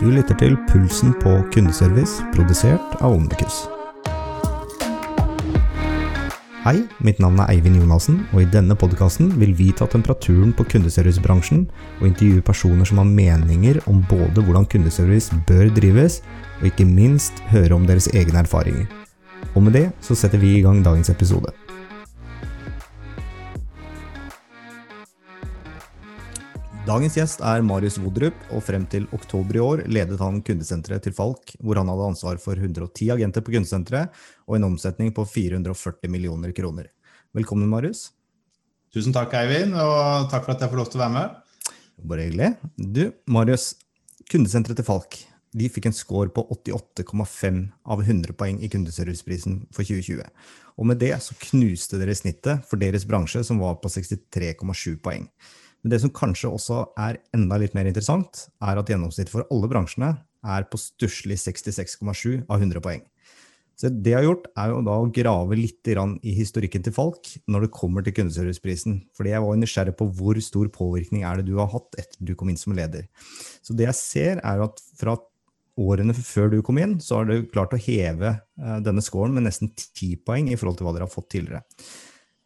Du lytter til Pulsen på kundeservice, produsert av Omnikus. Hei, mitt navn er Eivind Jonassen, og i denne podkasten vil vi ta temperaturen på kundeservicebransjen og intervjue personer som har meninger om både hvordan kundeservice bør drives, og ikke minst høre om deres egne erfaringer. Og med det så setter vi i gang dagens episode. Dagens gjest er Marius Wodrup, og frem til oktober i år ledet han kundesenteret til Falk, hvor han hadde ansvar for 110 agenter på kundesenteret og en omsetning på 440 millioner kroner. Velkommen, Marius. Tusen takk, Eivind, og takk for at jeg får lov til å være med. Bare hyggelig. Du, Marius, kundesenteret til Falk de fikk en score på 88,5 av 100 poeng i kundeserviceprisen for 2020. Og med det så knuste dere snittet for deres bransje, som var på 63,7 poeng. Men det som kanskje også er enda litt mer interessant, er at gjennomsnittet for alle bransjene er på stusslig 66,7 av 100 poeng. Så det jeg har gjort, er jo da å grave litt i historikken til Falk når det kommer til kundeserviceprisen. Fordi jeg var nysgjerrig på hvor stor påvirkning er det du har hatt etter du kom inn som leder. Så det jeg ser, er at fra årene før du kom inn, så har du klart å heve eh, denne scoren med nesten ti poeng i forhold til hva dere har fått tidligere.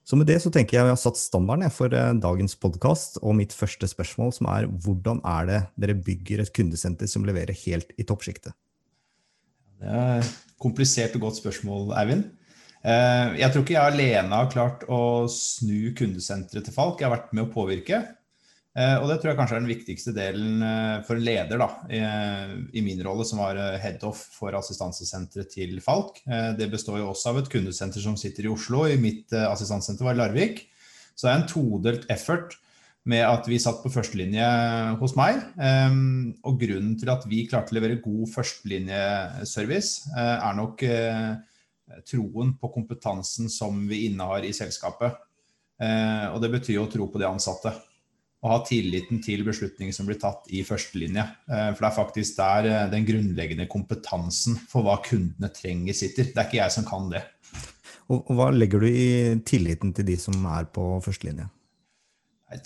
Så med det så tenker jeg vi har satt standarden for eh, dagens podkast. Og mitt første spørsmål som er hvordan er det dere bygger et kundesenter som leverer helt i toppsjiktet? Det er komplisert og godt spørsmål, Eivind. Eh, jeg tror ikke jeg alene har klart å snu kundesenteret til Falk. Jeg har vært med å påvirke. Eh, og det tror jeg kanskje er den viktigste delen eh, for en leder da, i min rolle, som var eh, head-off for assistansesenteret til Falk. Det består jo også av et kundesenter som sitter i Oslo. I mitt assistansesenter var i Larvik. Så det er en todelt effort med at vi satt på førstelinje hos meg. Og grunnen til at vi klarte å levere god førstelinjeservice, er nok troen på kompetansen som vi innehar i selskapet. Og det betyr jo å tro på de ansatte og ha tilliten til beslutninger som blir tatt i førstelinje. Eh, for det er faktisk der eh, den grunnleggende kompetansen for hva kundene trenger, sitter. Det er ikke jeg som kan det. Og Hva legger du i tilliten til de som er på førstelinje?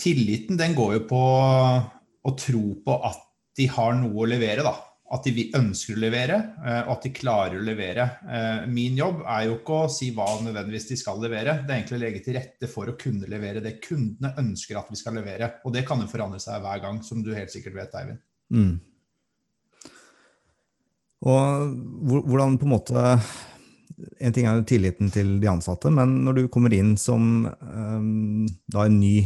Tilliten den går jo på å tro på at de har noe å levere. da at de ønsker å levere, eh, og at de klarer å levere. Eh, min jobb er jo ikke å si hva nødvendigvis de skal levere, det er egentlig å legge til rette for å kunne levere det kundene ønsker at vi skal levere. Og det kan jo forandre seg hver gang, som du helt sikkert vet, Eivind. Mm. Og hvordan på en måte En ting er jo tilliten til de ansatte, men når du kommer inn som um, da en ny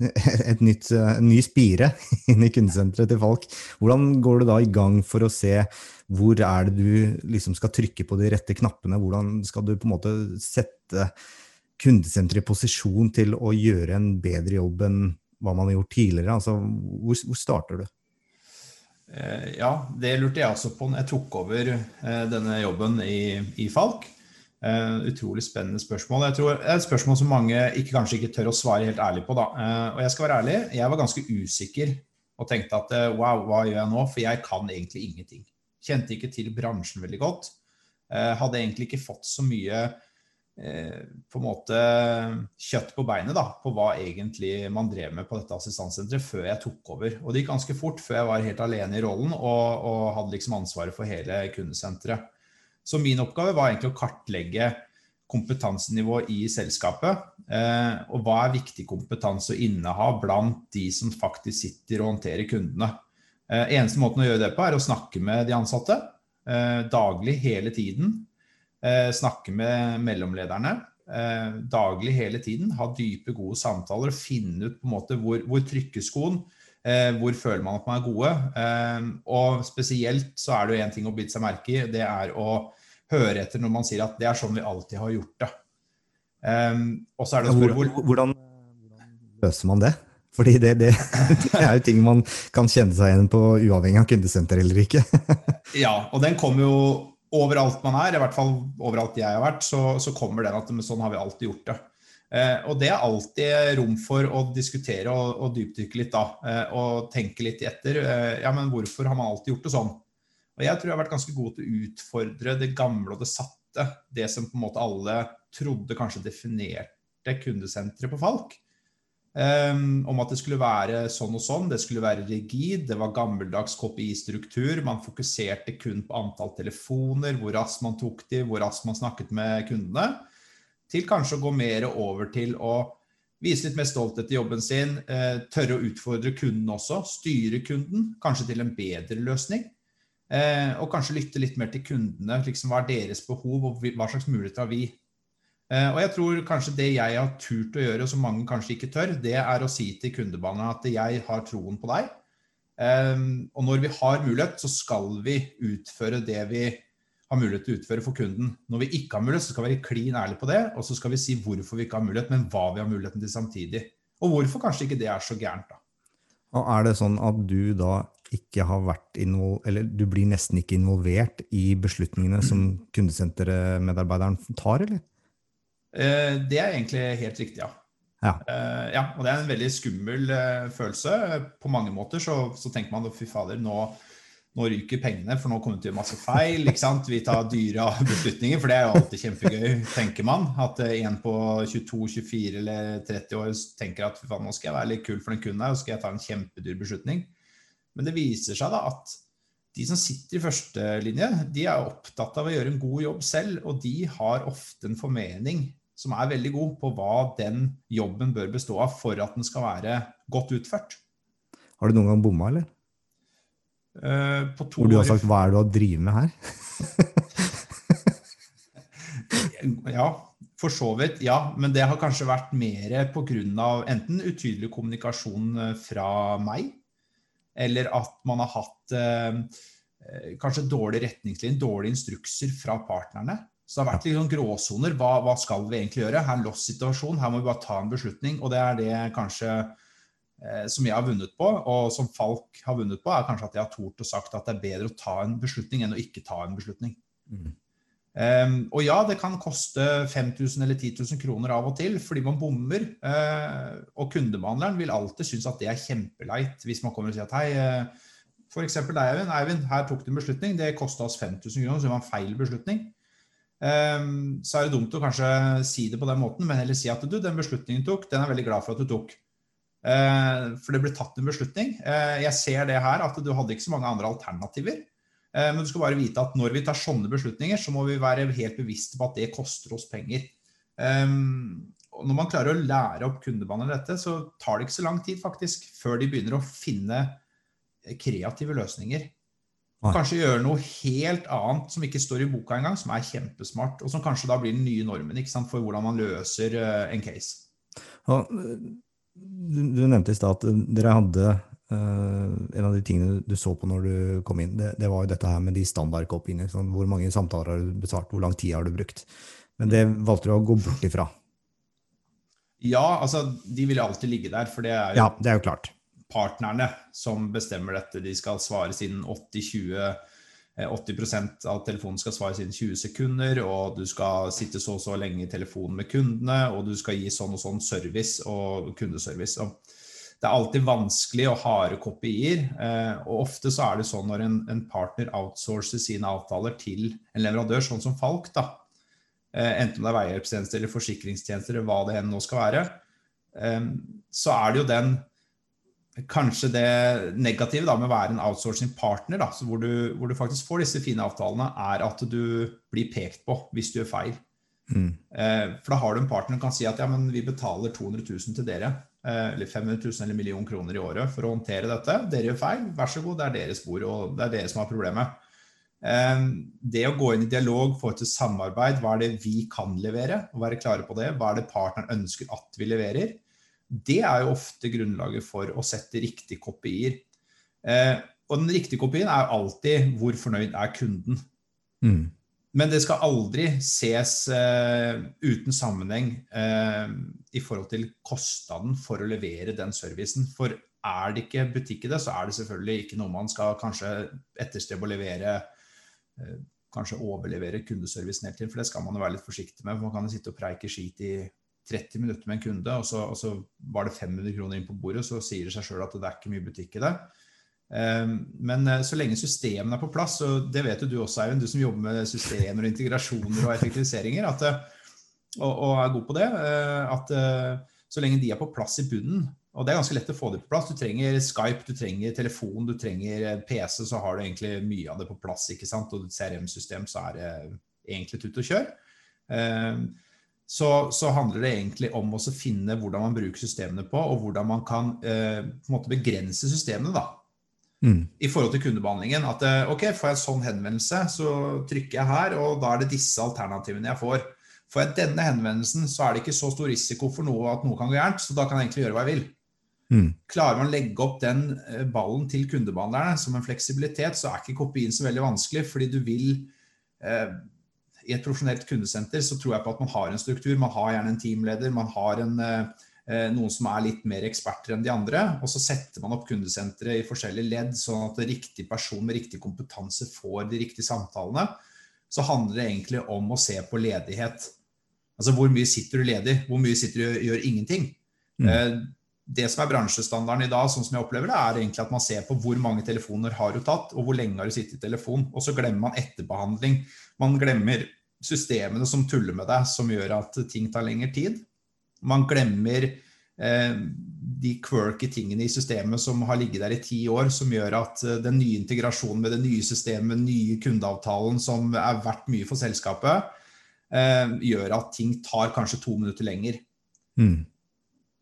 et nytt, en ny spire inn i kundesenteret til Falk. Hvordan går du da i gang for å se hvor er det du liksom skal trykke på de rette knappene? Hvordan skal du på en måte sette kundesenteret i posisjon til å gjøre en bedre jobb enn hva man har gjort tidligere? Altså, hvor, hvor starter du? Eh, ja, det lurte jeg også på når jeg tok over eh, denne jobben i, i Falk. Uh, utrolig spennende spørsmål. Jeg tror Det er et spørsmål som mange ikke, kanskje ikke tør å svare helt ærlig på. Da. Uh, og jeg skal være ærlig, jeg var ganske usikker og tenkte at uh, wow, hva gjør jeg nå? For jeg kan egentlig ingenting. Kjente ikke til bransjen veldig godt. hadde egentlig ikke fått så mye på en måte kjøtt på beinet da, på hva egentlig man drev med på dette assistanssenteret før jeg tok over. Og det gikk ganske fort før jeg var helt alene i rollen og, og hadde liksom ansvaret for hele kundesenteret. Så min oppgave var egentlig å kartlegge kompetansenivået i selskapet. Eh, og hva er viktig kompetanse å inneha blant de som faktisk sitter og håndterer kundene. Eh, eneste måten å gjøre det på er å snakke med de ansatte eh, daglig, hele tiden. Snakke med mellomlederne daglig, hele tiden. Ha dype, gode samtaler og finne ut på en måte hvor, hvor trykker skoen. Eh, hvor føler man at man er gode? og spesielt så er det jo én ting å bite seg merke i. Det er å høre etter når man sier at det er sånn vi alltid har gjort det. Eh, og så er det å spørre hvor, hvordan, hvordan, løser man det? Fordi det, det, det, er jo ting man kan kjenne seg igjen på uavhengig av kundesenter eller ikke. ja, og den kommer jo overalt man er, i hvert fall overalt jeg har vært, så, så kommer den at sånn har vi alltid gjort det. Eh, og det er alltid rom for å diskutere og, og dypdykke litt da, eh, og tenke litt etter. Eh, ja, men hvorfor har man alltid gjort det sånn? Og jeg tror jeg har vært ganske god til å utfordre det gamle og det satte. Det som på en måte alle trodde kanskje definerte kundesenteret på Falk. Um, om at det skulle være sånn og sånn, det skulle være rigid, det var gammeldags KPI-struktur. Man fokuserte kun på antall telefoner, hvor raskt man tok de, hvor raskt man snakket med kundene. Til kanskje å gå mer over til å vise litt mer stolthet i jobben sin, uh, tørre å utfordre kunden også, styre kunden, kanskje til en bedre løsning. Uh, og kanskje lytte litt mer til kundene. Liksom, hva er deres behov, og hva slags muligheter har vi? Eh, og jeg tror kanskje det jeg har turt å gjøre, som mange kanskje ikke tør, det er å si til kundebanen at jeg har troen på deg. Og når vi har mulighet, så skal vi utføre det vi har mulighet til å utføre for kunden. Når vi ikke har mulighet, så skal vi være klin ærlige på det, og så skal vi si hvorfor vi ikke har mulighet, men hva vi har muligheten til samtidig. Og hvorfor kanskje ikke det er så gærent, da. Og er det sånn at du da ikke har vært eller du blir nesten ikke involvert i beslutningene som kundesentermedarbeideren tar, eller? Eh, det er egentlig helt riktig, ja. Ja. Uh, ja. og det er en veldig skummel uh, følelse. På mange måter så, så tenker man fy fader, nå, nå, ryker pengene, for nå kommer det til masse feil. ikke sant? Vi tar dyre beslutninger, for det er jo alltid kjempegøy, tenker man. At en på 22, 24 eller 30 år tenker at nå skal jeg være litt kul for den kunden her, og skal jeg ta en kjempedyr beslutning. Men det viser seg da at de som sitter i førstelinje, de er opptatt av å gjøre en god jobb selv, og de har ofte en formening som er veldig god på hva den jobben bør bestå av for at den skal være godt utført. Har du noen gang bomma, eller? Uh, Hvor du har sagt 'hva er det du har drevet med her'? ja, for så vidt. Ja, men det har kanskje vært mer pga. enten utydelig kommunikasjon eh, fra meg, eller at man har hatt eh, kanskje dårlige retningslinjer, dårlige instrukser fra partnerne. Så det har vært litt sånn gråsoner. Hva, hva, skal vi egentlig gjøre? Her er en loss-situasjon, her må vi bare ta en beslutning. Og det er det kanskje eh, som jeg har vunnet på, og som Falk har vunnet på, er kanskje at jeg har tort og sagt at det er bedre å ta en beslutning enn å ikke ta en beslutning. Mm. Um, og ja, det kan koste 5000 eller 10 000 kroner av og til fordi man bommer. Uh, og kundebehandleren vil alltid synes at det er kjempeleit hvis man kommer og sier at hei, uh, f.eks. deg, Eivind. Eivind, her tok du en beslutning, det kosta oss 5000 kroner, så det var en feil beslutning. Um, så er det dumt å kanskje si det på den måten, men heller si at du, den beslutningen du tok, den er veldig glad for at du tok. Ehm, for det ble tatt en beslutning. Ehm, jeg ser det her at du hadde ikke så mange andre alternativer. Men du skal bare vite at når vi tar sånne beslutninger, så må vi være helt bevisste på at det koster oss penger. Og når man klarer å lære opp kundebaner dette, så tar det ikke så lang tid faktisk før de begynner å finne kreative løsninger. Kanskje gjøre noe helt annet som ikke står i boka engang, som er kjempesmart, og som kanskje da blir den nye normen for hvordan man løser en case. Ja, du, du, nevnte i stad at dere hadde uh, En av de tingene du så på når du kom inn, det, det var jo dette her med de standardkopiene. Sånn, hvor mange samtaler har du besvart, hvor lang tid har du brukt? Men det valgte du å gå bort ifra. Ja, altså de vil alltid ligge der, for det er jo Ja, det er jo klart partnerne som bestemmer dette. De skal svare siden 80-20 80 eh, av telefonen skal svares innen 20 sekunder, og du skal sitte så og så lenge i telefonen med kundene, og du skal gi sånn og sånn service og kundeservice. Det er alltid vanskelig å harde kopier, eh, og ofte så er det sånn når en, en, partner outsourcer sine avtaler til en leverandør, sånn som Falk, da, eh, enten om det er veihjelpstjenester eller forsikringstjenester eller hva det enn nå skal være, så er det jo den kanskje det negative da, med å være en outsourcing partner, da, hvor, du, hvor, du, faktisk får disse fine avtalene, er at du blir pekt på hvis du gjør feil. Mm. Eh, for da har du en partner som kan si at ja, men vi betaler 200 000 til dere, eh, eller 500 000 eller million kroner i året for å håndtere dette. Dere gjør feil, vær så god, det er deres bord, og det er dere som har problemet. Eh, det å gå inn i dialog, få til samarbeid, hva er det vi kan levere, og være klare på det, hva er det partneren ønsker at vi leverer, det er jo ofte grunnlaget for å sette riktige kopier. Eh, og den riktige kopien er alltid hvor fornøyd er kunden. Mm. Men det skal aldri ses eh, uten sammenheng eh, i forhold til kostnaden for å levere den servicen. For er det ikke butikk i det, så er det selvfølgelig ikke noe man skal kanskje etterstrebe å levere eh, Kanskje overlevere kundeservicen hele tiden, for det skal man jo være litt forsiktig med. for Man kan jo sitte og preike skit i 30 minutter med en kunde, og så, og så var det 500 kroner inn på bordet, så sier det seg sjøl at det er ikke mye butikk i det. Ehm, men eh, så lenge systemene er på plass, og det vet jo du også, Eivind, du som jobber med systemer og integrasjoner og effektiviseringer, at, eh, og, og, er god på det, eh, at så lenge de er på plass i bunnen, og det er ganske lett å få dem på plass. Du trenger Skype, du trenger telefon, du trenger PC, så har du egentlig mye av det på plass. ikke sant? Og CRM-system, så er det egentlig tut og kjør. Så, så, handler det egentlig om å finne hvordan man bruker systemene på, og hvordan man kan eh, på en måte begrense systemene. da. Mm. I forhold til kundebehandlingen. At eh, ok, får jeg en sånn henvendelse, så trykker jeg her, og da er det disse alternativene jeg får. Får jeg denne henvendelsen, så er det ikke så stor risiko for noe at noe kan gå gærent, så da kan jeg egentlig gjøre hva jeg vil. Mm. Klarer man å legge opp den eh, ballen til kundebehandlerne som en fleksibilitet, så er ikke kopien så veldig vanskelig, fordi du vil eh, I et profesjonelt kundesenter så tror jeg på at man har en struktur. Man har gjerne en teamleder, man har en, eh, eh noen som er litt mer eksperter enn de andre. Og så setter man opp kundesenteret i forskjellige ledd, sånn at riktig person med riktig kompetanse får de riktige samtalene. Så handler det egentlig om å se på ledighet. Altså hvor mye sitter du ledig? Hvor mye sitter du og gjør ingenting? Mm. Eh, det som er bransjestandarden i dag, sånn som jeg opplever det, er egentlig at man ser på hvor mange telefoner har du tatt, og hvor lenge har du sittet i telefon. Og så glemmer man etterbehandling. Man glemmer systemene som tuller med deg, som gjør at ting tar lengre tid. Man glemmer eh, de quirky tingene i systemet som har ligget der i ti år, som gjør at eh, den nye integrasjonen med det nye systemet, nye kundeavtalen som er verdt mye for selskapet, eh, gjør at ting tar kanskje to minutter lenger. Mm.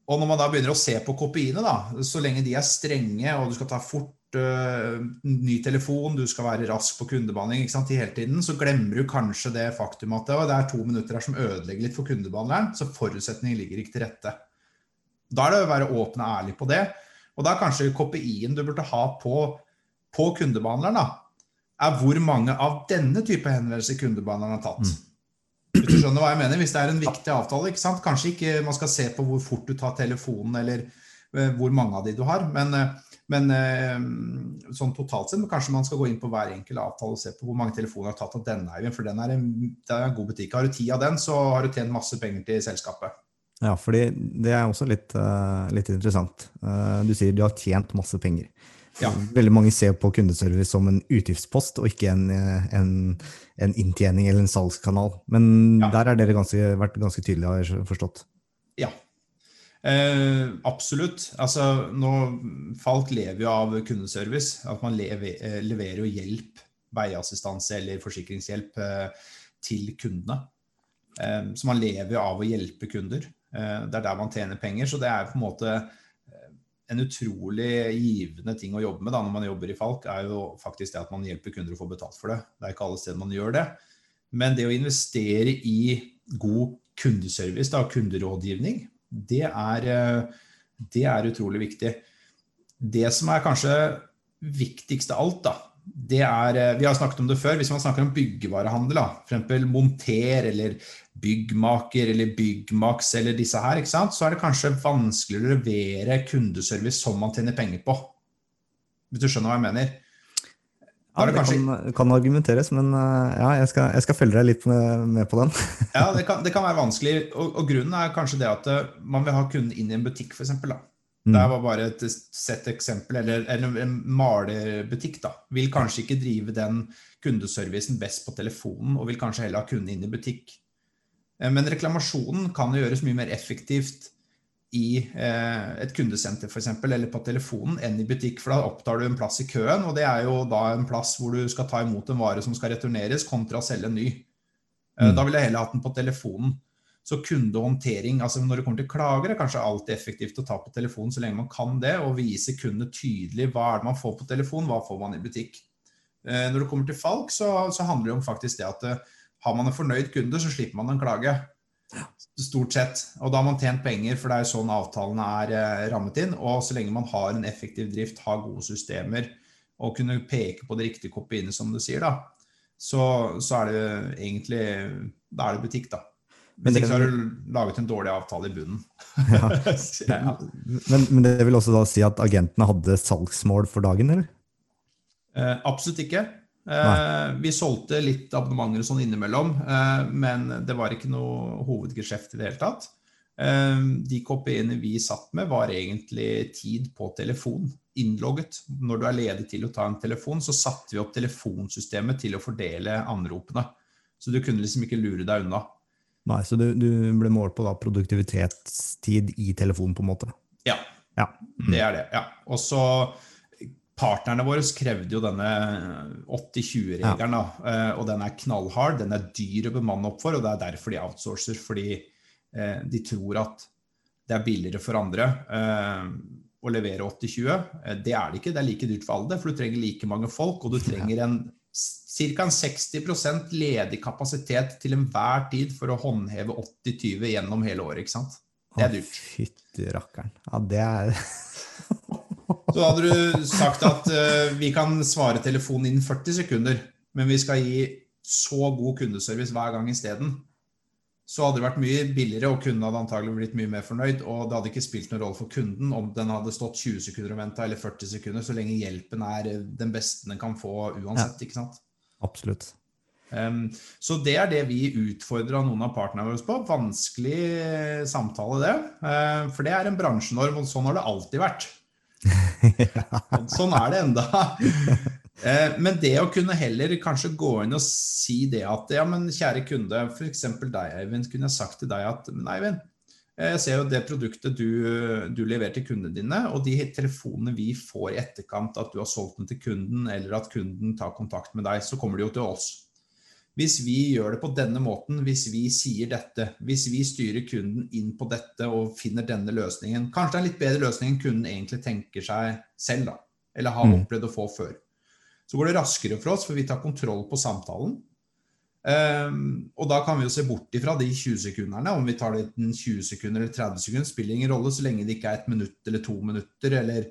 Og når man da begynner å se på kopiene, da, så lenge de er strenge, og du skal ta fort uh, ny telefon, du skal være rask på kundebehandling ikke sant, hele tiden, så glemmer du kanskje det faktum at det er to minutter her som ødelegger litt for kundebehandleren. Så forutsetningen ligger ikke til rette. Da er det å være åpen og ærlig på det. Og da er kanskje KPI-en du burde ha på, på kundebehandleren, da, er hvor mange av denne type henvendelser kundebehandleren har tatt. Mm. Hvis du skjønner hva jeg mener? Hvis det er en viktig avtale, ikke sant? kanskje ikke man skal se på hvor fort du tar telefonen, eller uh, hvor mange av de du har, men, uh, men uh, sånn totalt sett, kanskje man skal gå inn på hver enkelt avtale og se på hvor mange telefoner du har tatt av denne, eieren. for den er en, det er en god butikk. Har du ti av den, så har du tjent masse penger til selskapet. Ja, fordi det er også litt, litt interessant. Du sier du har tjent masse penger. Ja. Veldig mange ser på kundeservice som en utgiftspost, og ikke en, en, en inntjening eller en salgskanal. Men ja. der har dere ganske, vært ganske tydelige, har jeg forstått. Ja, eh, absolutt. Altså, nå, Falk lever jo av kundeservice. At man lever, eh, leverer jo hjelp, veiassistanse eller forsikringshjelp, eh, til kundene. Eh, så man lever jo av å hjelpe kunder. Eh, det er der man tjener penger. Så det er på en måte en utrolig givende ting å jobbe med da, når man jobber i Falk, er jo faktisk det at man hjelper kunder å få betalt for det. Det er ikke alle steder man gjør det. Men det å investere i god kundeservice da, kunderådgivning, det er, eh, det er, utrolig viktig. Det som er kanskje viktigst av alt, da, det er eh, Vi har snakket om det før. Hvis man snakker om byggevarehandel, f.eks. Monter eller Byggmaker eller Byggmax eller disse her, ikke sant? så er det kanskje vanskeligere å levere kundeservice som man tjener penger på. Hvis du skjønner hva jeg mener? Ja, det kanskje... kan, kan, argumenteres, men eh, ja, jeg skal, jeg skal følge deg litt med, med på den. ja, det kan, det kan, være vanskelig. Og, og, grunnen er kanskje det at eh, man vil ha kunden inn i en butikk, f.eks. Mm. Det var bare et sett eksempel. Eller, eller en malerbutikk da, vil kanskje ikke drive den kundeservicen best på telefonen, og vil kanskje heller ha kunden inn i butikk. Eh, men reklamasjonen kan gjøres mye mer effektivt i eh, et kundesenter eksempel, eller på telefonen enn i butikk. For da opptar du en plass i køen, og det er jo da en plass hvor du skal ta imot en vare som skal returneres, kontra å selge en ny. Eh, mm. Da ville jeg heller hatt den på telefonen. Så kundehåndtering, altså når det kommer til klager, er kanskje alltid effektivt å ta på telefonen så lenge man kan det, og vise kundene tydelig hva er det man får på telefon, hva får man i butikk. Når det kommer til Falk, så, så handler det om faktisk det at har man en fornøyd kunde, så slipper man en klage. Stort sett. Og da har man tjent penger, for det er sånn avtalene er eh, rammet inn. Og så lenge man har en effektiv drift, har gode systemer og kunne peke på de riktige kopiene, som du sier, da, så, så er det egentlig Da er det butikk, da. Hvis ikke så har du laget en dårlig avtale i bunnen. ja. Men, men, det vil også da si at agentene hadde salgsmål for dagen, eller? Eh, absolutt ikke. Eh, vi solgte litt abonnementer sånn innimellom, eh, men det var ikke noe hovedgeskjeft i det hele tatt. Eh, de kopiene vi satt med, var egentlig tid på telefon. Innlogget. Når du er ledig til å ta en telefon, så satte vi opp telefonsystemet til å fordele anropene. Så du kunne liksom ikke lure deg unna. Nei, Så du, du ble målt på da produktivitetstid i telefonen, på en måte? Ja, Ja. det er det. ja. Og så Partnerne våre krevde jo denne 80-20-regelen, da, eh, og den er knallhard. Den er dyr å bemanne opp for, og det er derfor de outsourcer. Fordi eh, de tror at det er billigere for andre eh, å levere 80-20. Eh, det er det ikke. Det er like dyrt for alle, for du trenger like mange folk, og du trenger en ca. 60% ledig kapasitet til enhver tid for å håndheve 80-20 gjennom hele året. ikke sant? Det er dyrt. Fytti rakkeren. Ja, det er Så hadde du sagt at uh, vi kan svare telefonen innen 40 sekunder, men vi skal gi så god kundeservice hver gang isteden. Så hadde det vært mye billigere, og kunden hadde antagelig blitt mye mer fornøyd. Og det hadde ikke spilt noen rolle for kunden om den hadde stått 20 sekunder og venta eller 40 sekunder, så lenge hjelpen er den beste den kan få uansett. ikke sant? Absolutt. Um, så det er det vi utfordrer noen av partnerne våre på. Vanskelig samtale, det. Uh, for det er en bransjenorm, og sånn har det alltid vært. Sånn er det enda. Eh, men det å kunne heller kanskje gå inn og si det at ja, men kjære kunde, f.eks. deg, Eivind, kunne jeg sagt til deg at men Eivind, jeg ser jo det produktet du, du leverer til kundene dine, og de telefonene vi får i etterkant at du har solgt den til kunden, eller at kunden tar kontakt med deg, så kommer de jo til oss. Hvis vi gjør det på denne måten, hvis vi sier dette, hvis vi styrer kunden inn på dette og finner denne løsningen Kanskje det er en litt bedre løsning enn kunden egentlig tenker seg selv, da. Eller har opplevd å få før. Så går det raskere for oss, for vi tar kontroll på samtalen. Um, og da kan vi jo se bort ifra de 20 sekunderne. Om vi tar det 20 sekunder eller 30 sekunder, spiller ingen rolle så lenge det ikke er et minutt eller to minutter. Eller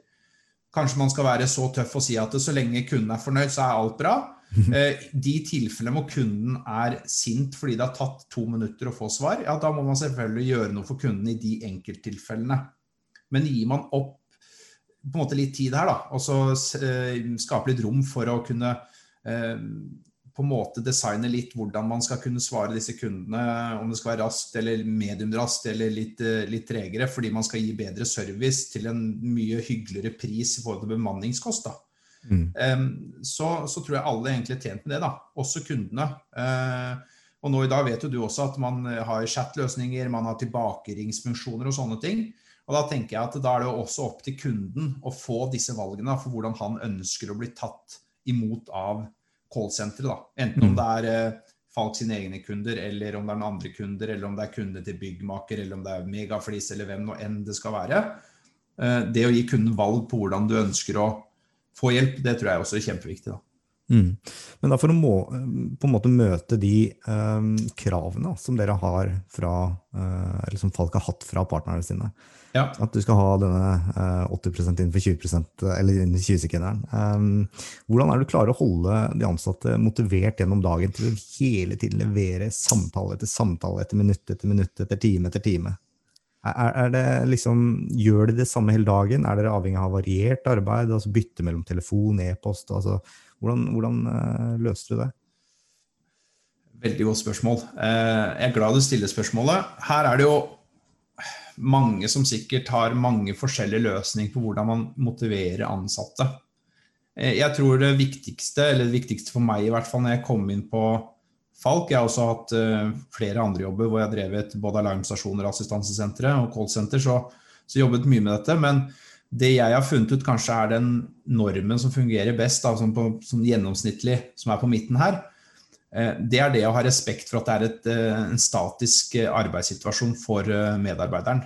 kanskje man skal være så tøff og si at så lenge kunden er fornøyd, så er alt bra. Uh, de tilfellene hvor kunden er sint fordi det har tatt to minutter å få svar, ja, da må man selvfølgelig gjøre noe for kunden i de enkelttilfellene. Men gir man opp på en måte litt tid her, da, og så uh, skape litt rom for å kunne uh, på en måte designe litt hvordan man skal kunne svare disse kundene, om det skal være raskt eller mediumraskt eller litt, litt tregere, fordi man skal gi bedre service til en mye hyggeligere pris i forhold til bemanningskost. Mm. Um, så, så, tror jeg alle egentlig er tjent med det, da. Også kundene. Uh, og nå i dag vet jo du også at man har chatløsninger, man har tilbakeringsfunksjoner og sånne ting. Og da tenker jeg at da er det jo også opp til kunden å få disse valgene for hvordan han ønsker å bli tatt imot av callsenteret. Enten om det er eh, Falk sine egne kunder, eller om det er noen andre kunder, eller om det er kunde til byggmaker, eller om det er Megaflis, eller hvem nå enn det skal være. Eh, det å gi kunden valg på hvordan du ønsker å få hjelp, det tror jeg også er kjempeviktig. da. Mm. Men da for å må, på en måte møte de um, kravene som dere har fra, uh, eller som folk har hatt fra partnerne sine, ja. at du skal ha denne uh, 80% innenfor 20% eller innen 20-sekunderen, um, hvordan er du klarer å holde de ansatte motivert gjennom dagen til å hele tiden levere samtale etter samtale etter minutt etter minutt etter time etter time? Er, er det liksom, gjør de det samme hele dagen? Er dere avhengig av variert arbeid? altså Bytte mellom telefon, e-post? altså hvordan, hvordan uh, løste du det? Veldig godt spørsmål. Jeg er glad du stiller spørsmålet. Her er det jo mange som sikkert har mange forskjellige løsninger på hvordan man motiverer ansatte. Uh, jeg tror det viktigste, eller det viktigste for meg i hvert fall når jeg kom inn på Falk Jeg har også hatt flere andre jobber hvor jeg har drevet både alarmstasjoner, assistansesentre og callsenter, så, så jobbet mye med dette. men det jeg har funnet ut kanskje er den normen som fungerer best, da, som, på, som gjennomsnittlig, som er på midten her, eh, det er det å ha respekt for at det er et, eh, en statisk eh, arbeidssituasjon for medarbeideren.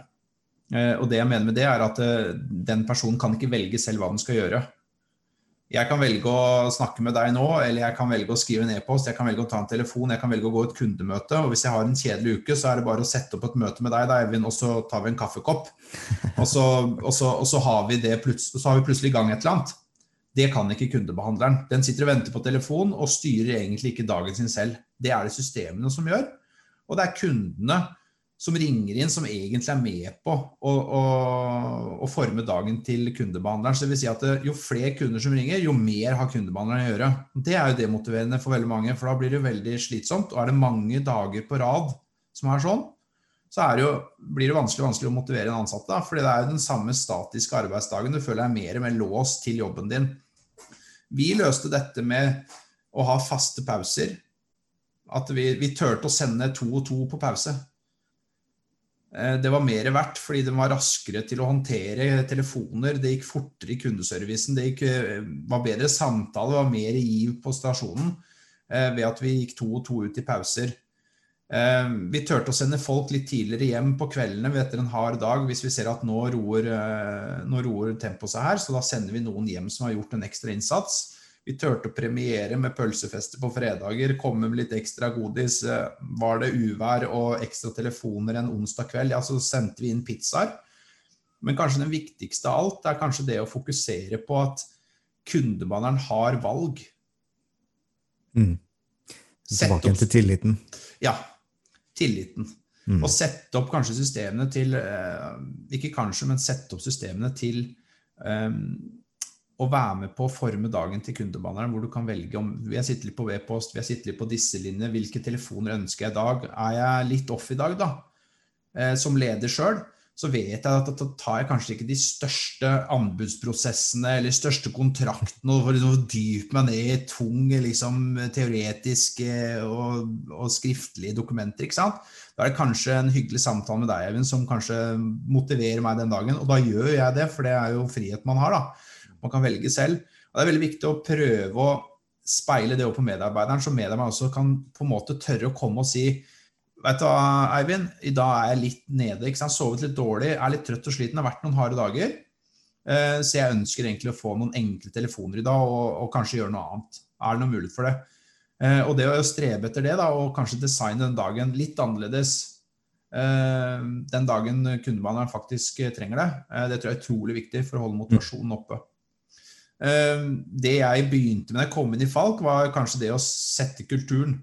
Og det jeg mener med det, er at den personen kan ikke velge selv hva den skal gjøre. Jeg kan velge å snakke med deg nå, eller jeg kan velge å skrive en e-post, jeg kan velge å ta en telefon, jeg kan velge å gå et kundemøte. Og hvis jeg har en kjedelig uke, så er det bare å sette opp et møte med deg, da, Eivind, og så tar vi en kaffekopp. Og så, og så, og så har, vi så har vi plutselig i gang et eller annet. Det kan ikke kundebehandleren. Den sitter og venter på telefon og styrer egentlig ikke dagen sin selv. Det er det systemene som gjør. Og det er kundene som ringer inn, som egentlig er med på å, å, å forme dagen til kundebehandleren. Så det vil si at jo flere kunder som ringer, jo mer har kundebehandleren å gjøre. Det er jo demotiverende for veldig mange, for da blir det veldig slitsomt. Og er det mange dager på rad som er sånn, så det jo, blir det vanskelig, vanskelig å motivere en ansatt. Da, fordi det er jo den samme statiske arbeidsdagen. Du føler deg mer og mer låst til jobben din. Vi løste dette med å ha faste pauser At vi, vi turte å sende to og to på pause. Eh, det var mer verdt fordi de var raskere til å håndtere telefoner. Det gikk fortere i kundeservicen. Det gikk, eh, var bedre samtale, det var mer giv på stasjonen eh, ved at vi gikk to og to ut i pauser. Vi turte å sende folk litt tidligere hjem på kveldene etter en hard dag hvis vi ser at nå roer, nå roer tempoet seg her. Så da sender vi noen hjem som har gjort en ekstra innsats. Vi turte å premiere med pølsefester på fredager, komme med litt ekstra godis. Eh, var det uvær og ekstra telefoner en onsdag kveld, ja, så sendte vi inn pizzaer. Men kanskje den viktigste av alt er kanskje det å fokusere på at kundebehandleren har valg. Mm. Tilbake til tilliten. Ja. Tilliten. Mm. Og sette opp kanskje systemene til eh, Ikke kanskje, men sette opp systemene til um, å være med på å forme dagen til kundebehandleren, hvor du kan velge om vi har sittet litt på V-post, vi har sittet litt på disse linjene, hvilke telefoner ønsker jeg i dag? Er jeg litt off i dag, da? Eh, som leder sjøl, så vet jeg at da tar jeg kanskje ikke de største anbudsprosessene eller største kontraktene og får liksom dype meg ned i tung liksom, teoretisk og, og skriftlige dokumenter. ikke sant? Da er det kanskje en hyggelig samtale med deg, Eivind, som kanskje motiverer meg den dagen. Og da gjør jeg det, for det er jo frihet man har. da. Man kan velge selv. Og Det er veldig viktig å prøve å speile det opp på medarbeideren, så medarbeideren også kan på en måte tørre å komme og si Vet du hva, Eivind, i dag er jeg litt nede. ikke sant? Sovet litt dårlig, er litt trøtt og sliten, Det har vært noen harde dager. Eh, så jeg ønsker egentlig å få noen enkle telefoner i dag, og, og kanskje gjøre noe annet. Er det noe mulighet for det? Eh, og det å strebe etter det, da, og kanskje designe den dagen litt annerledes eh, den dagen kundebehandleren faktisk trenger det, det tror jeg er utrolig viktig for å holde motivasjonen oppe. Det jeg begynte med da jeg kom inn i Falk, var kanskje det å sette kulturen.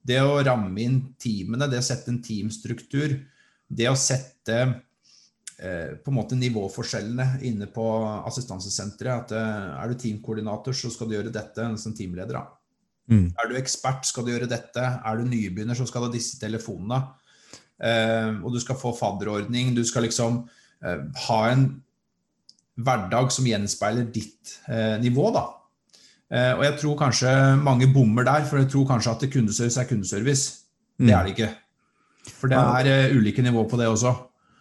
Det å ramme inn teamene, det å sette en teamstruktur. Det å sette eh, på en måte nivåforskjellene inne på assistansesenteret. At eh, er du teamkoordinator, så skal du gjøre dette som teamleder. Mm. Er du ekspert, skal du gjøre dette. Er du nybegynner, så skal du ha disse telefonene. Uh, og du skal få fadderordning. Du skal liksom uh, ha en hverdag som gjenspeiler ditt eh, nivå. da. Eh, og jeg tror kanskje mange bommer der, for jeg tror kanskje at kundeservice er kundeservice. Det er det ikke. For det er eh, ulike nivåer på det også.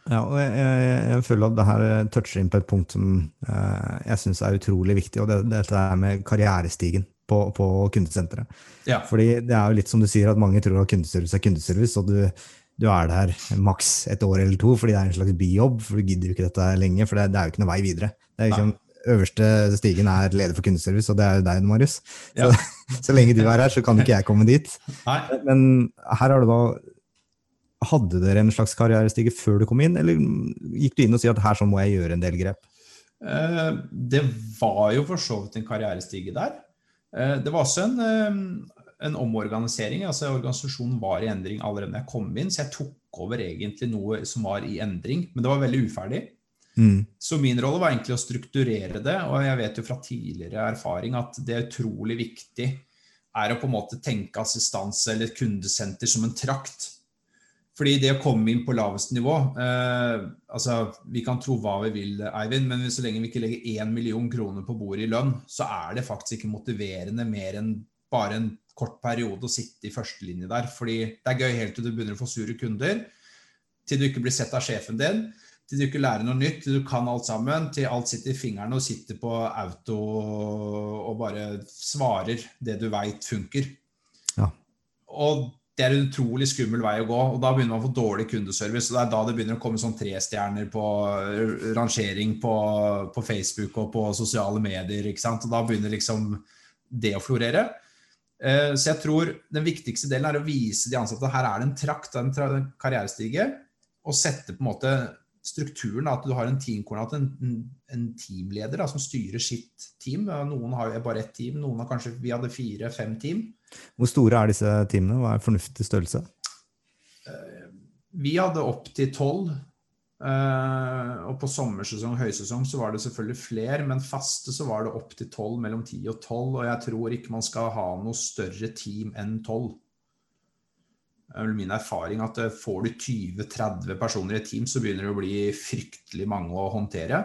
Ja, og jeg, jeg, jeg, føler at det her toucher inn på et punkt som eh, jeg syns er utrolig viktig, og det, dette er med karrierestigen på, på kundesenteret. Ja. Fordi det er jo litt som du sier, at mange tror at kundeservice er kundeservice, og du du er der maks et år eller to fordi det er en slags bijobb, for du gidder jo ikke dette lenge, for det, det, er jo ikke noe vei videre. Det er liksom, Øverste stigen er leder for kundeservice, og det er jo deg, Marius. Ja. Så, så, lenge du er her, så kan ikke jeg komme dit. Nei. Men her har du da Hadde dere en slags karrierestige før du kom inn, eller gikk du inn og sa at her så må jeg gjøre en del grep? Eh, det var jo for så vidt en karrierestige der. Eh, det var også en eh, en omorganisering. altså Organisasjonen var i endring allerede da jeg kom inn, så jeg tok over egentlig noe som var i endring. Men det var veldig uferdig. Mm. Så min rolle var egentlig å strukturere det, og jeg vet jo fra tidligere erfaring at det er utrolig viktig er å på en måte tenke assistanse eller kundesenter som en trakt. Fordi det å komme inn på laveste nivå eh, altså Vi kan tro hva vi vil, Eivind, men så lenge vi ikke legger 1 million kroner på bordet i lønn, så er det faktisk ikke motiverende mer enn bare en kort periode å sitte i førstelinje der. fordi det er gøy helt til du begynner å få sure kunder, til du ikke blir sett av sjefen din, til du ikke lærer noe nytt, til du kan alt sammen, til alt sitter i fingrene og sitter på auto og bare svarer det du veit funker. Ja. Og det er en utrolig skummel vei å gå, og da begynner man å få dårlig kundeservice. og Det er da det begynner å komme sånn trestjerner på rangering på, på, Facebook og på sosiale medier. ikke sant? Og da begynner liksom det å florere. Eh, så jeg tror den viktigste delen er å vise de ansatte at her er det en trakt, en karrierestige, og sette på en måte strukturen, at du har en teamkoordinat, en, en, teamleder da, som styrer sitt team. Noen har jo bare ett team, noen har kanskje Vi hadde fire-fem team. Hvor store er disse teamene? Hva er fornuftig størrelse? Eh, vi hadde opp til tolv Uh, og på sommersesong høysesong så var det selvfølgelig flere, men faste så var det opp til 12, mellom 10 og 12. Og jeg tror ikke man skal ha noe større team enn 12. Min erfaring at uh, får du 20-30 personer i et team, så begynner det å bli fryktelig mange å håndtere.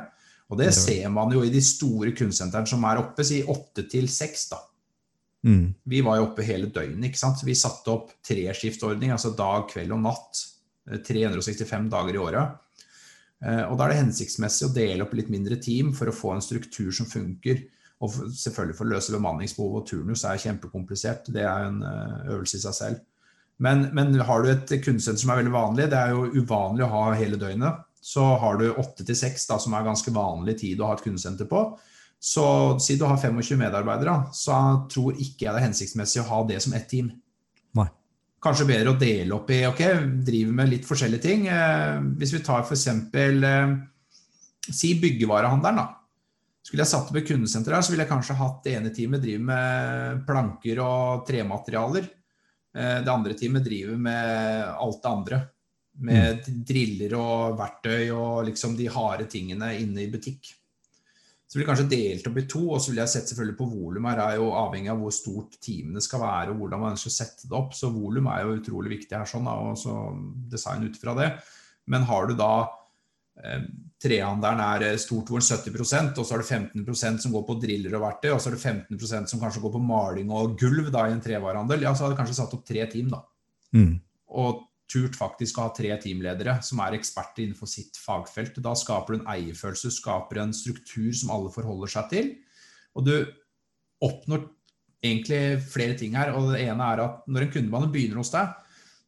Og det ser man jo i de store kunstsentrene som er oppe, si 8 til 6, da. Mm. Vi var jo oppe hele døgnet. ikke sant? Vi satte opp treskiftordning, altså dag, kveld og natt. eh, 365 dager i året. Eh, Og da er det hensiktsmessig å dele opp litt mindre team for å få en struktur som funker. Og selvfølgelig for å løse bemanningsbehov og turnus er kjempekomplisert. Det er en eh, øvelse i seg selv. Men, men har du et kundesenter som er veldig vanlig, det er jo uvanlig å ha hele døgnet. Så har du åtte til seks, som er ganske vanlig tid å ha et kundesenter på. Så si du har 25 medarbeidere, så tror ikke jeg det er hensiktsmessig å ha det som ett team. Nei. Kanskje bedre å dele opp i ok, driver med litt forskjellige ting. Eh, hvis vi tar f.eks. Eh, si byggevarehandelen, da. Skulle jeg satt opp et kundesenter her, så ville jeg kanskje hatt det ene teamet driver med planker og trematerialer. Eh, det andre teamet driver med alt det andre. Med driller og verktøy og liksom de harde tingene inne i butikk. Så blir det kanskje delt opp i to, og så vil jeg sett selvfølgelig på volum. Her er jo avhengig av hvor stort teamene skal være og hvordan man å sette det opp. Så volum er jo utrolig viktig her, sånn, og så design ut fra det. Men har du da eh, trehandelen er eh, stort hvor 70% og så er det 15% som går på driller og verktøy, og så er det 15% som kanskje går på maling og gulv da, i en trevarehandel, ja, så hadde jeg kanskje satt opp tre team, da. Mm. Og turt faktisk å ha tre teamledere som er eksperter innenfor sitt fagfelt. Da skaper du en eierfølelse, du skaper en struktur som alle forholder seg til. Og du oppnår egentlig flere ting her. Og det ene er at når en kundebane begynner hos deg,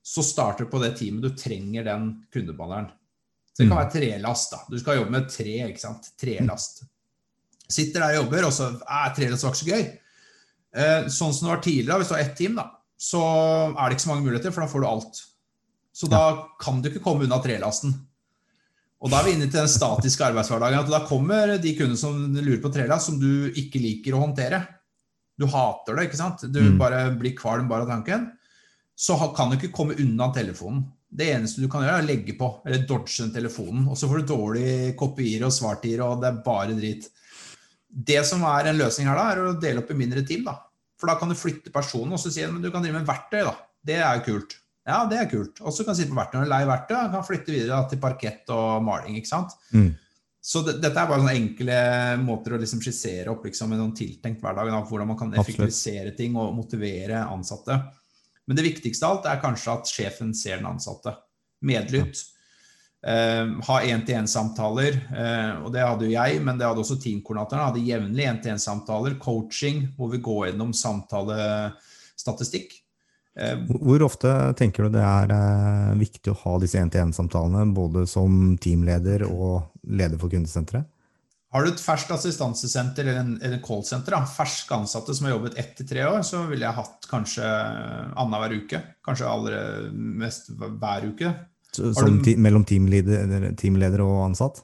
så starter du på det teamet du trenger den kundebehandleren. Så det kan Mm. være trelast. da. Du skal jobbe med tre, ikke sant. Trelast. Sitter der og jobber, og så er trelast var ikke så gøy. Eh, Sånn som det var tidligere, hvis du har ett team, da, så er det ikke så mange muligheter, for da får du alt. Så da kan du ikke komme unna trelasten. Og da er vi inne til den statiske arbeidshverdagen. at Da kommer de kundene som lurer på trelast, som du ikke liker å håndtere. Du hater det, ikke sant? Du Mm. bare blir kvalm bare av tanken. Så kan du ikke komme unna telefonen. Det eneste du kan gjøre, er å legge på, eller dodge den telefonen. Og så får du dårlige kopier og svartider, og det er bare drit. Det som er en løsning her, da, er å dele opp i mindre team. da. For da kan du flytte personen, og så si at du kan drive med verktøy. da. Det er jo kult. Ja, det er kult. Og så kan du sitte på verktøy og leie verktøy. og Kan flytte videre da, til parkett og maling. ikke sant? Mm. Så det, dette er bare sånne enkle måter å liksom skissere opp liksom, en sånn tiltenkt hverdag. Da, hvordan man kan Absolutt. effektivisere ting og motivere ansatte. Men det viktigste av alt er kanskje at sjefen ser den ansatte. Medlytt. Eh, ha én-til-én-samtaler. Eh, og det hadde jo jeg, men det hadde også teamkoordinatoren. Hadde jevnlig én-til-én-samtaler. Coaching, hvor vi går gjennom samtalestatistikk. Eh, Hvor- ofte tenker du det er viktig å ha disse én-til-én-samtalene, både som teamleder og leder for kundesenteret? Har du et ferskt assistansesenter eller en, eller en callsenter, da, ferske ansatte som har jobbet ett til tre år, så ville jeg hatt kanskje annenhver uke. Kanskje aller mest hver uke. Så- Som du- mellom teamleder, teamleder og ansatt?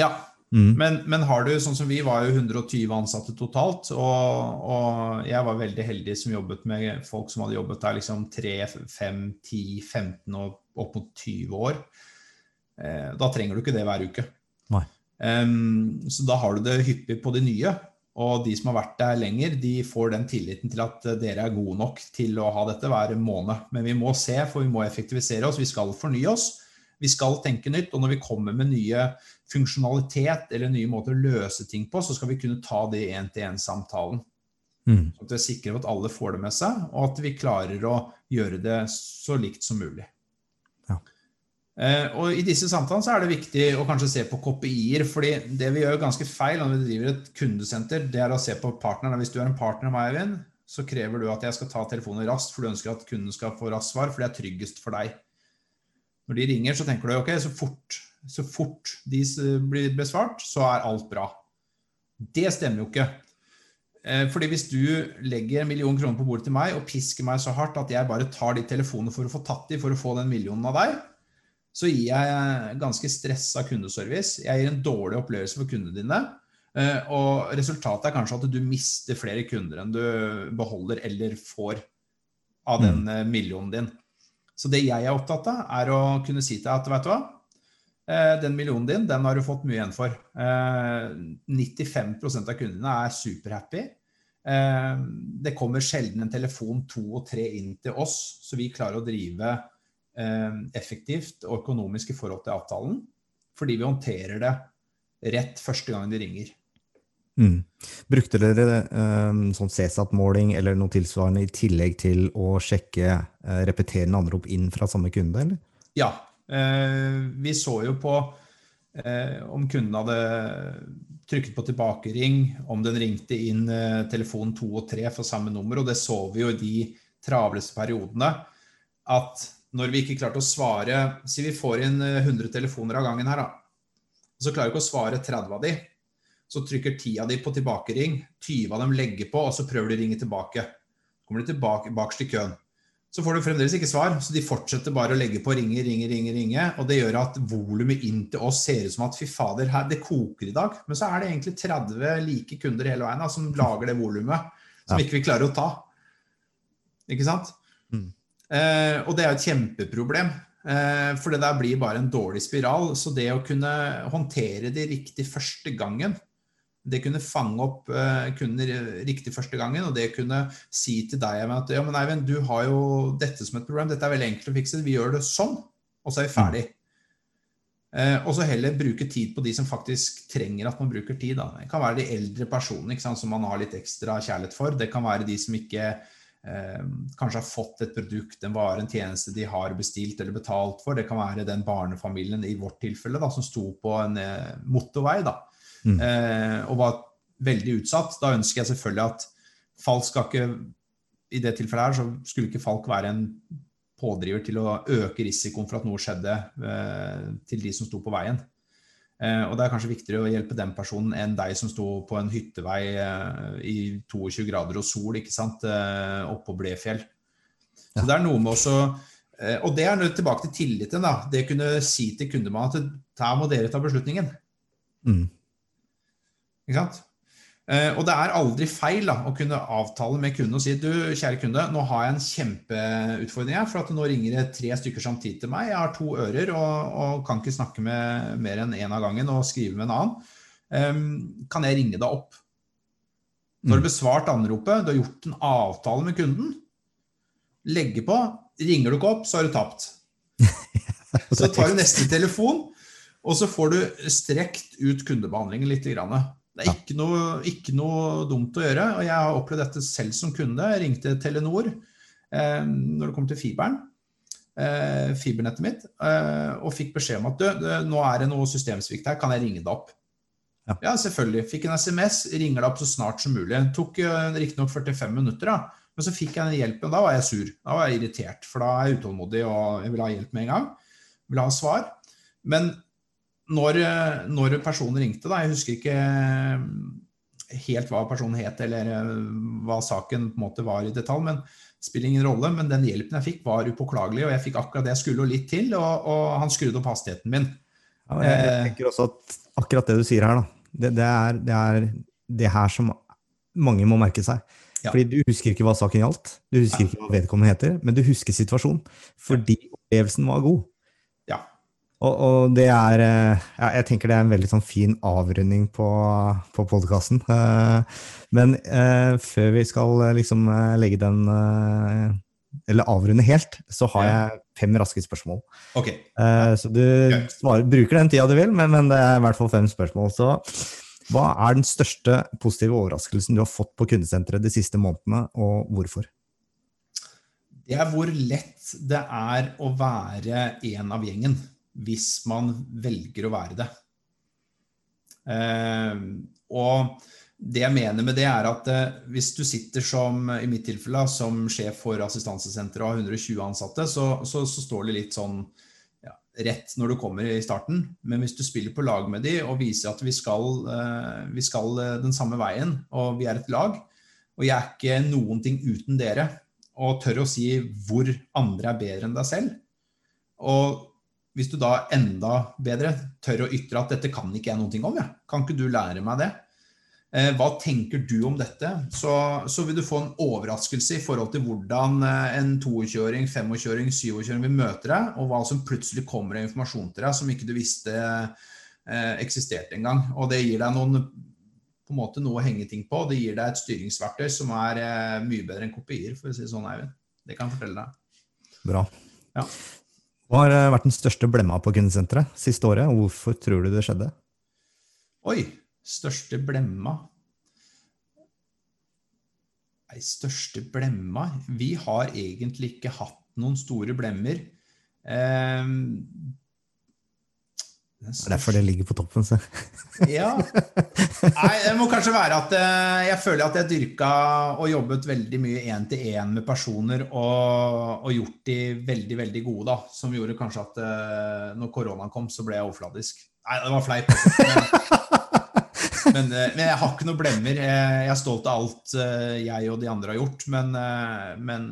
Ja, Mm. men, men har du, sånn som vi var jo 120 ansatte totalt, og, og jeg var veldig heldig som jobbet med folk som hadde jobbet der liksom 3, 5, 10, 15 og opp mot 20 år. Eh, da trenger du ikke det hver uke. Nei. Em, så da har du det hyppig på de nye. Og de som har vært der lenger, de får den tilliten til at eh, dere er gode nok til å ha dette hver måned. Men vi må se, for vi må effektivisere oss. Vi skal fornye oss. Vi skal tenke nytt. Og når vi kommer med nye funksjonalitet eller nye måter å løse ting på, så skal vi kunne ta det i én-til-én-samtalen. Mm. Sånn at vi er sikre på at alle får det med seg, og at vi klarer å gjøre det så likt som mulig. Eh, og I disse samtalene så er det viktig å kanskje se på KPI-er. fordi det vi gjør ganske feil når vi driver et kundesenter, det er å se på partneren. Hvis du er en partner av meg, Eivind, så krever du at jeg skal ta telefonen raskt, for du ønsker at kunden skal få raskt svar, for det er tryggest for deg. Når de ringer, så tenker du ok, så fort, så fort de blir besvart, så er alt bra. Det stemmer jo ikke. Eh, Fordi hvis du legger en million kroner på bordet til meg og pisker meg så hardt at jeg bare tar de telefonene for å få tatt de for å få den millionen av deg, så gir jeg ganske stressa kundeservice. Jeg gir en dårlig opplevelse for kundene dine. eh, Og resultatet er kanskje at du mister flere kunder enn du beholder eller får av den eh, millionen din. Så det jeg er opptatt av, er å kunne si til deg at vet du hva, Eh, den millionen din, den har du fått mye igjen for. Eh, 95% av kundene er superhappy. Eh, Det kommer sjelden en telefon to og tre inn til oss, så vi klarer å drive eh, effektivt og økonomisk i forhold til avtalen. Fordi vi håndterer det rett første gang de ringer. Mm. Brukte dere um, sånn CSAT-måling eller noe tilsvarende i tillegg til å sjekke uh, repeterende anrop inn fra samme kunde, eller? Ja. Uh, vi så jo på uh, om kunden hadde trykket på tilbakering, om den ringte inn eh, telefon to og tre for samme nummer, og det så vi jo i de travleste periodene. At når vi ikke klarte å svare Si vi får inn 100 telefoner av gangen her, da. Og så klarer vi ikke å svare 30 av de. Så trykker 10 av de på tilbakering, 20 av dem legger på, og så prøver de å ringe tilbake. Kommer de tilbake bakerst i køen. Så får du fremdeles ikke svar, så de fortsetter bare å legge på ringe, ringe, ringe. ringe, Og det gjør at volumet inn til oss ser ut som at fy fader, her, det koker i dag. Men så er det egentlig 30 like kunder hele veien da, som lager det volumet som ikke vi klarer å ta. Ikke sant? Mm. Eh, og det er et kjempeproblem. Eh, for det der blir bare en dårlig spiral. Så det å kunne håndtere det riktig første gangen, det kunne fange opp uh, kunder riktig første gangen, og det kunne si til deg at ja, men Eivind, du har jo dette som et problem, dette er veldig enkelt å fikse, vi gjør det sånn, og så er vi ferdig. Uh, og så heller bruke tid på de som faktisk trenger at man bruker tid. Da. Det kan være de eldre personene som man har litt ekstra kjærlighet for. Det kan være de som ikke uh, kanskje har fått et produkt, en vare, en tjeneste de har bestilt eller betalt for. Det kan være den barnefamilien i vårt tilfelle da, som sto på en motorvei. da mm. eh, og var veldig utsatt. Da ønsker jeg selvfølgelig at Falk skal ikke I det tilfellet her så skulle ikke Falk være en pådriver til å øke risikoen for at noe skjedde eh, til de som sto på veien. Eh, og det er kanskje viktigere å hjelpe den personen enn deg som sto på en hyttevei eh, i 22 grader og sol ikke sant, eh, oppå Blefjell. Så det er noe med også Og det er tilbake til tilliten. da, Det kunne si til kundemannen at her må dere ta beslutningen. Mm. Ikke sant? Uh, og det er aldri feil da, å kunne avtale med kunden og si du, kjære kunde, nå har jeg en kjempeutfordring her, for at nå ringer det tre stykker samtidig til meg. Jeg har to ører og, og kan ikke snakke med mer enn én en av gangen og skrive med en annen. Um, kan jeg ringe deg opp? Når du har mm. besvart anropet, du har gjort en avtale med kunden, legger på, ringer du ikke opp, så har du tapt. Så tar du neste telefon, og så får du strekt ut kundebehandlingen litt. Grann. Det er ikke noe, ikke noe, dumt å gjøre. og Jeg har opplevd dette selv som kunde. Jeg ringte Telenor eh, når det kom til fiberen. Eh, fibernettet mitt. Eh, og fikk beskjed om at du, nå er det noe systemsvikt her, kan jeg ringe deg opp? Ja. ja, selvfølgelig. Fikk en SMS, ringer deg opp så snart som mulig. Det tok uh, riktignok 45 minutter, da. men så fikk jeg den hjelpen. Da var jeg sur. Da var jeg irritert, for da er jeg utålmodig og jeg vil ha hjelp med en gang. Vil ha svar. Men når, når, personen ringte, da, jeg husker ikke eh, helt hva personen het eller eh, hva saken på en måte var i detalj, men det spiller ingen rolle. Men den hjelpen jeg fikk, var upåklagelig, og jeg fikk akkurat det jeg skulle og litt til, og, og han skrudde opp hastigheten min. Ja, jeg, tenker også at akkurat det du sier her, da, det, det, er, det, er, det her som mange må merke seg. Ja. Fordi du husker ikke hva saken gjaldt, du husker ikke hva vedkommende heter, men du husker situasjonen. Fordi opplevelsen var god. Og, og, det er eh, ja, Jeg tenker det er en veldig sånn fin avrunding på, på podkasten. Eh, men eh, før vi skal liksom legge den Eller avrunde helt, så har jeg fem raske spørsmål. Okay. Eh, så du svarer, bruker den tida du vil, men, men, det er i hvert fall fem spørsmål. Så hva er den største positive overraskelsen du har fått på kundesenteret de siste månedene, og hvorfor? Det er hvor lett det er å være en av gjengen hvis man velger å være det. Eh, og det jeg mener med det, er at eh, hvis du sitter som i mitt tilfelle, som sjef for assistansesenteret og har 120 ansatte, så, så, så, står det litt sånn ja, rett når du kommer i starten. Men hvis du spiller på lag med de og viser at vi skal, eh, vi skal den samme veien, og vi er et lag, og jeg er ikke noen ting uten dere, og tør å si hvor andre er bedre enn deg selv, og hvis du da enda bedre tør å ytre at dette kan ikke jeg noe om, ja. kan ikke du lære meg det? Eh, hva tenker du om dette? Så, så, vil du få en overraskelse i forhold til hvordan eh, en 22-åring, 25-åring, 27-åring vil møte deg, og hva som plutselig kommer av informasjon til deg som ikke du visste eh, eksisterte engang. Og det gir deg noen på en måte noe å henge ting på. Det gir deg et styringsverktøy som er mye bedre enn kopier, for å si det sånn, Eivind. Det kan jeg fortelle deg. Bra. Ja. Hva har eh, vært den største blemma på kundesenteret siste året, og hvorfor tror du det skjedde? Oi, største blemma Nei, største blemma Vi har egentlig ikke hatt noen store blemmer. Ehm, Eh, det er derfor det ligger på toppen, så. ja. Nei, det må kanskje være at eh, jeg føler at jeg dyrka og jobbet veldig mye én-til-én med personer og, og, gjort de veldig, veldig gode, da. Som gjorde kanskje at uh, når koronaen kom, så ble jeg overfladisk. Nei, det var fleip. Men, men, men, jeg har ikke noe blemmer. Jeg er stolt av alt jeg og de andre har gjort. Men, men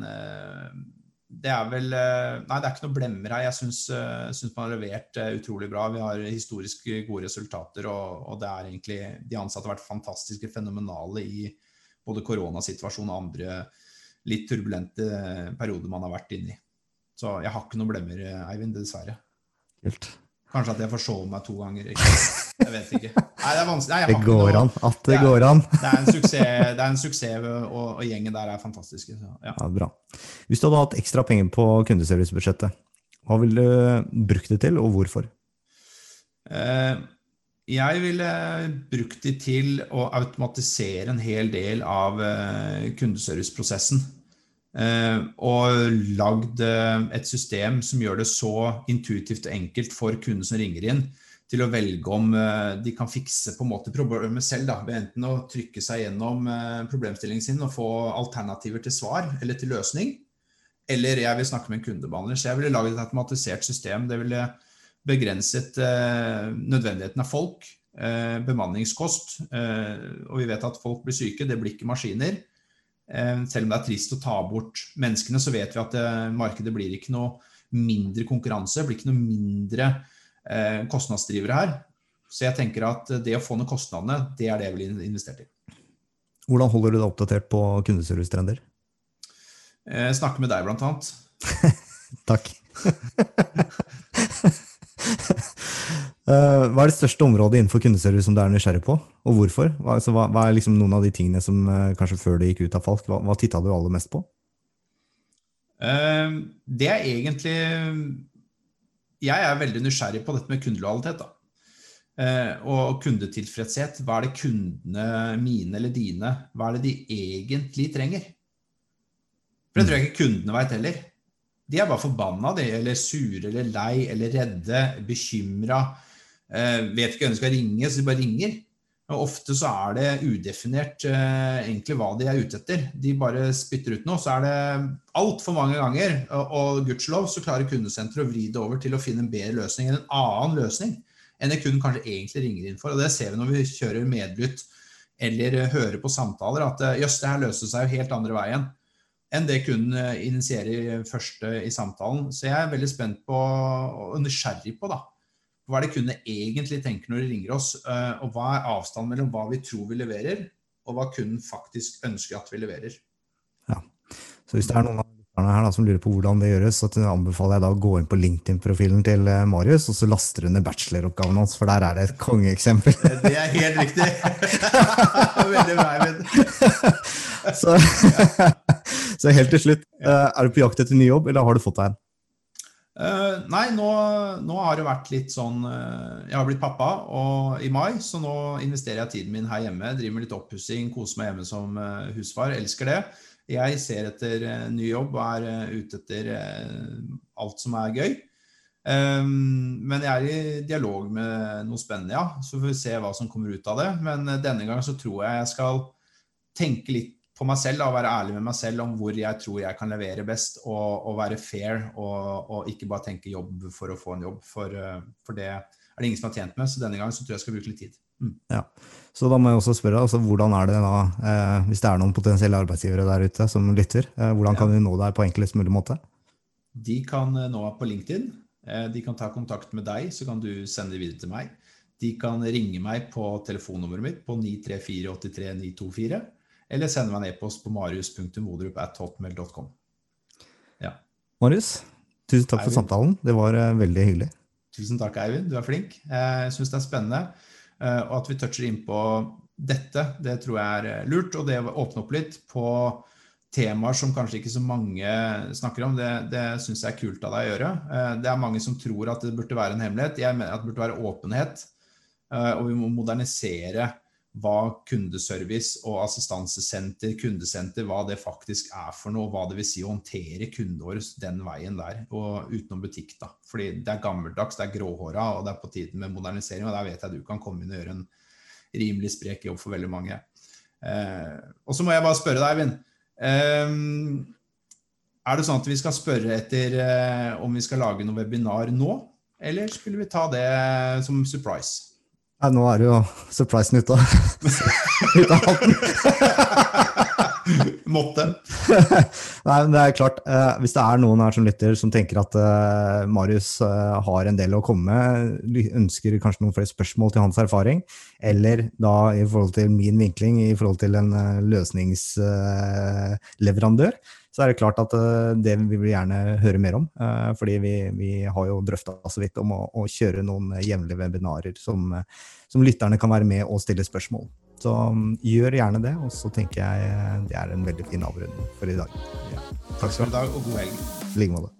det er vel eh, Nei, det er ikke noe blemmer her. Jeg syns, eh, man har levert eh, utrolig bra. Vi har historisk gode resultater, og, og, det er egentlig De ansatte har vært fantastiske, fenomenale i både koronasituasjonen og andre litt turbulente perioder man har vært inne i. Så jeg har ikke noe blemmer, Eivind, dessverre. Helt. Kanskje at jeg forsov meg to ganger. Jeg vet ikke. Nei, det. Nei, det går an. At det, det er, går an. det er en suksess, det en suksess og, og, gjengen der er fantastiske. Så, ja. ja. bra. Hvis du hadde hatt ekstra penger på kundeservicebudsjettet, hva ville du brukt det til, og hvorfor? Eh, jeg ville brukt det til å automatisere en hel del av eh, kundeserviceprosessen. Eh, og lagd eh, et system som gjør det så intuitivt og enkelt for kunden som ringer inn, til å velge om eh, de kan fikse på en måte problemet selv. Da, ved enten å trykke seg gjennom problemstillingen sin og få alternativer til svar eller til løsning. Eller jeg vil snakke med en kundebehandler. Så jeg ville laget et automatisert system. Det ville begrenset nødvendigheten av folk, bemanningskost. og vi vet at folk blir syke, det blir ikke maskiner. Eh, selv om det er trist å ta bort menneskene, så vet vi at eh, markedet blir ikke noe mindre konkurranse, blir ikke noe mindre eh, kostnadsdrivere her. Så jeg tenker at det å få ned kostnadene, det er det jeg vil investere i. Hvordan holder du deg oppdatert på kundeservicetrender? Snakke med deg, blant annet. Takk. Uh, hva er det største området innenfor kundeservice som du er nysgjerrig på, og hvorfor? Hva, altså, hva, hva er liksom noen av de tingene som uh, kanskje før du gikk ut av Falk, hva, hva titta du aller mest på? Det er egentlig Jeg er veldig nysgjerrig på dette med kundelojalitet. og kundetilfredshet. Hva er det kundene mine eller dine hva er det de egentlig trenger? For det tror jeg ikke kundene veit heller. De er bare forbanna, de, eller sure eller lei eller redde, bekymra Eh, vet ikke hvem de skal ringe, så de bare ringer. Og ofte så er det udefinert eh, egentlig hva de er ute etter. De bare spytter ut noe. Så er det altfor mange ganger, og, og gudskjelov, så klarer kundesenteret å vri det over til å finne en bedre løsning enn en annen løsning enn det kunden kanskje egentlig ringer inn for. Og det ser vi når vi kjører medlytt eller hører på samtaler, at eh, jøss, det her løser seg jo helt andre veien enn det kunden initierer først i samtalen. Så jeg er veldig spent på og nysgjerrig på da, hva er det kundene egentlig tenker når de ringer oss? Eh, og hva er avstanden mellom hva vi tror vi leverer, og hva kunden faktisk ønsker at vi leverer? Ja, så Hvis det er noen av lytterne her da, som lurer på hvordan det gjøres, så anbefaler jeg da å gå inn på LinkedIn-profilen til eh, Marius, og så laster du ned bacheloroppgaven hans, for der er det et kongeeksempel. Det er helt riktig. Veldig bra, så, så helt til slutt, eh, er du på jakt etter ny jobb, eller har du fått deg en? Uh, nei, nå, nå, har det vært litt sånn uh, Jeg har blitt pappa og, i mai, så nå investerer jeg tiden min her hjemme. Driver med litt oppussing, koser meg hjemme som uh, husfar. Elsker det. Jeg ser etter ny jobb og er ute etter alt som er gøy. Um, men jeg er i dialog med noe spennende, ja. Så får vi se hva som kommer ut av det. Men denne gang så tror jeg jeg skal tenke litt på meg selv og være ærlig med meg selv om hvor jeg tror jeg kan levere best, og, og være fair og, og, ikke bare tenke jobb for å få en jobb. For, eh, for, det er det ingen som har tjent med, så denne gangen så tror jeg jeg skal bruke litt tid. Mm. Ja. Så da må jeg også spørre, altså, hvordan er det da, eh, hvis det er noen potensielle arbeidsgivere der ute som lytter, eh, hvordan kan ja. de nå deg på enklest mulig måte? De kan eh, nå på LinkedIn. Eh, de kan ta kontakt med deg, så kan du sende det videre til meg. De kan ringe meg på telefonnummeret mitt på 934 83 924 eller sende meg en e-post på marius.modrup.hotmail.com. Ja. Marius, tusen takk for samtalen. Det var uh, veldig hyggelig. Tusen takk, Eivind. Du er flink. Jeg syns det er spennende. Uh, og at vi toucher inn på dette, det tror jeg er eh, lurt. Og det å åpne opp litt på temaer som kanskje ikke så mange snakker om, det, det syns jeg er kult av deg å gjøre. Det er mange som tror at det burde være en hemmelighet. Jeg mener at det burde være åpenhet. Og vi må modernisere hva kundeservice og assistansesenter, kundesenter, hva det faktisk er for noe. Hva det vil si å håndtere kunden den veien der, og utenom butikk. da. Fordi det er gammeldags, det er gråhåra, og det er på tiden med modernisering. Og der vet jeg du kan komme inn og gjøre en rimelig sprek jobb for veldig mange. Eh, og så må jeg bare spørre deg, Eivind. Eh, er det sånn at vi skal spørre etter eh, om vi skal lage noe webinar nå, eller skulle vi ta det som surprise? Nei, nå er det jo surprisen ute av, hatten. Måtte. Nei, men det er klart, eh, Hvis det er noen her som lytter som tenker at eh, Marius eh, har en del å komme med, ønsker kanskje noen flere spørsmål til hans erfaring, eller da i forhold til min vinkling i forhold til en eh, løsningsleverandør, så er det klart at eh, det vil vi gjerne høre mer om. eh, fordi vi, vi har jo drøfta så vidt om å, å kjøre noen jevnlige webinarer som, som lytterne kan være med og stille spørsmål. Så um, gjør gjerne det, og så tenker jeg det er en veldig fin avrunding for i dag. Takk skal du ha, og god helg. I like måte.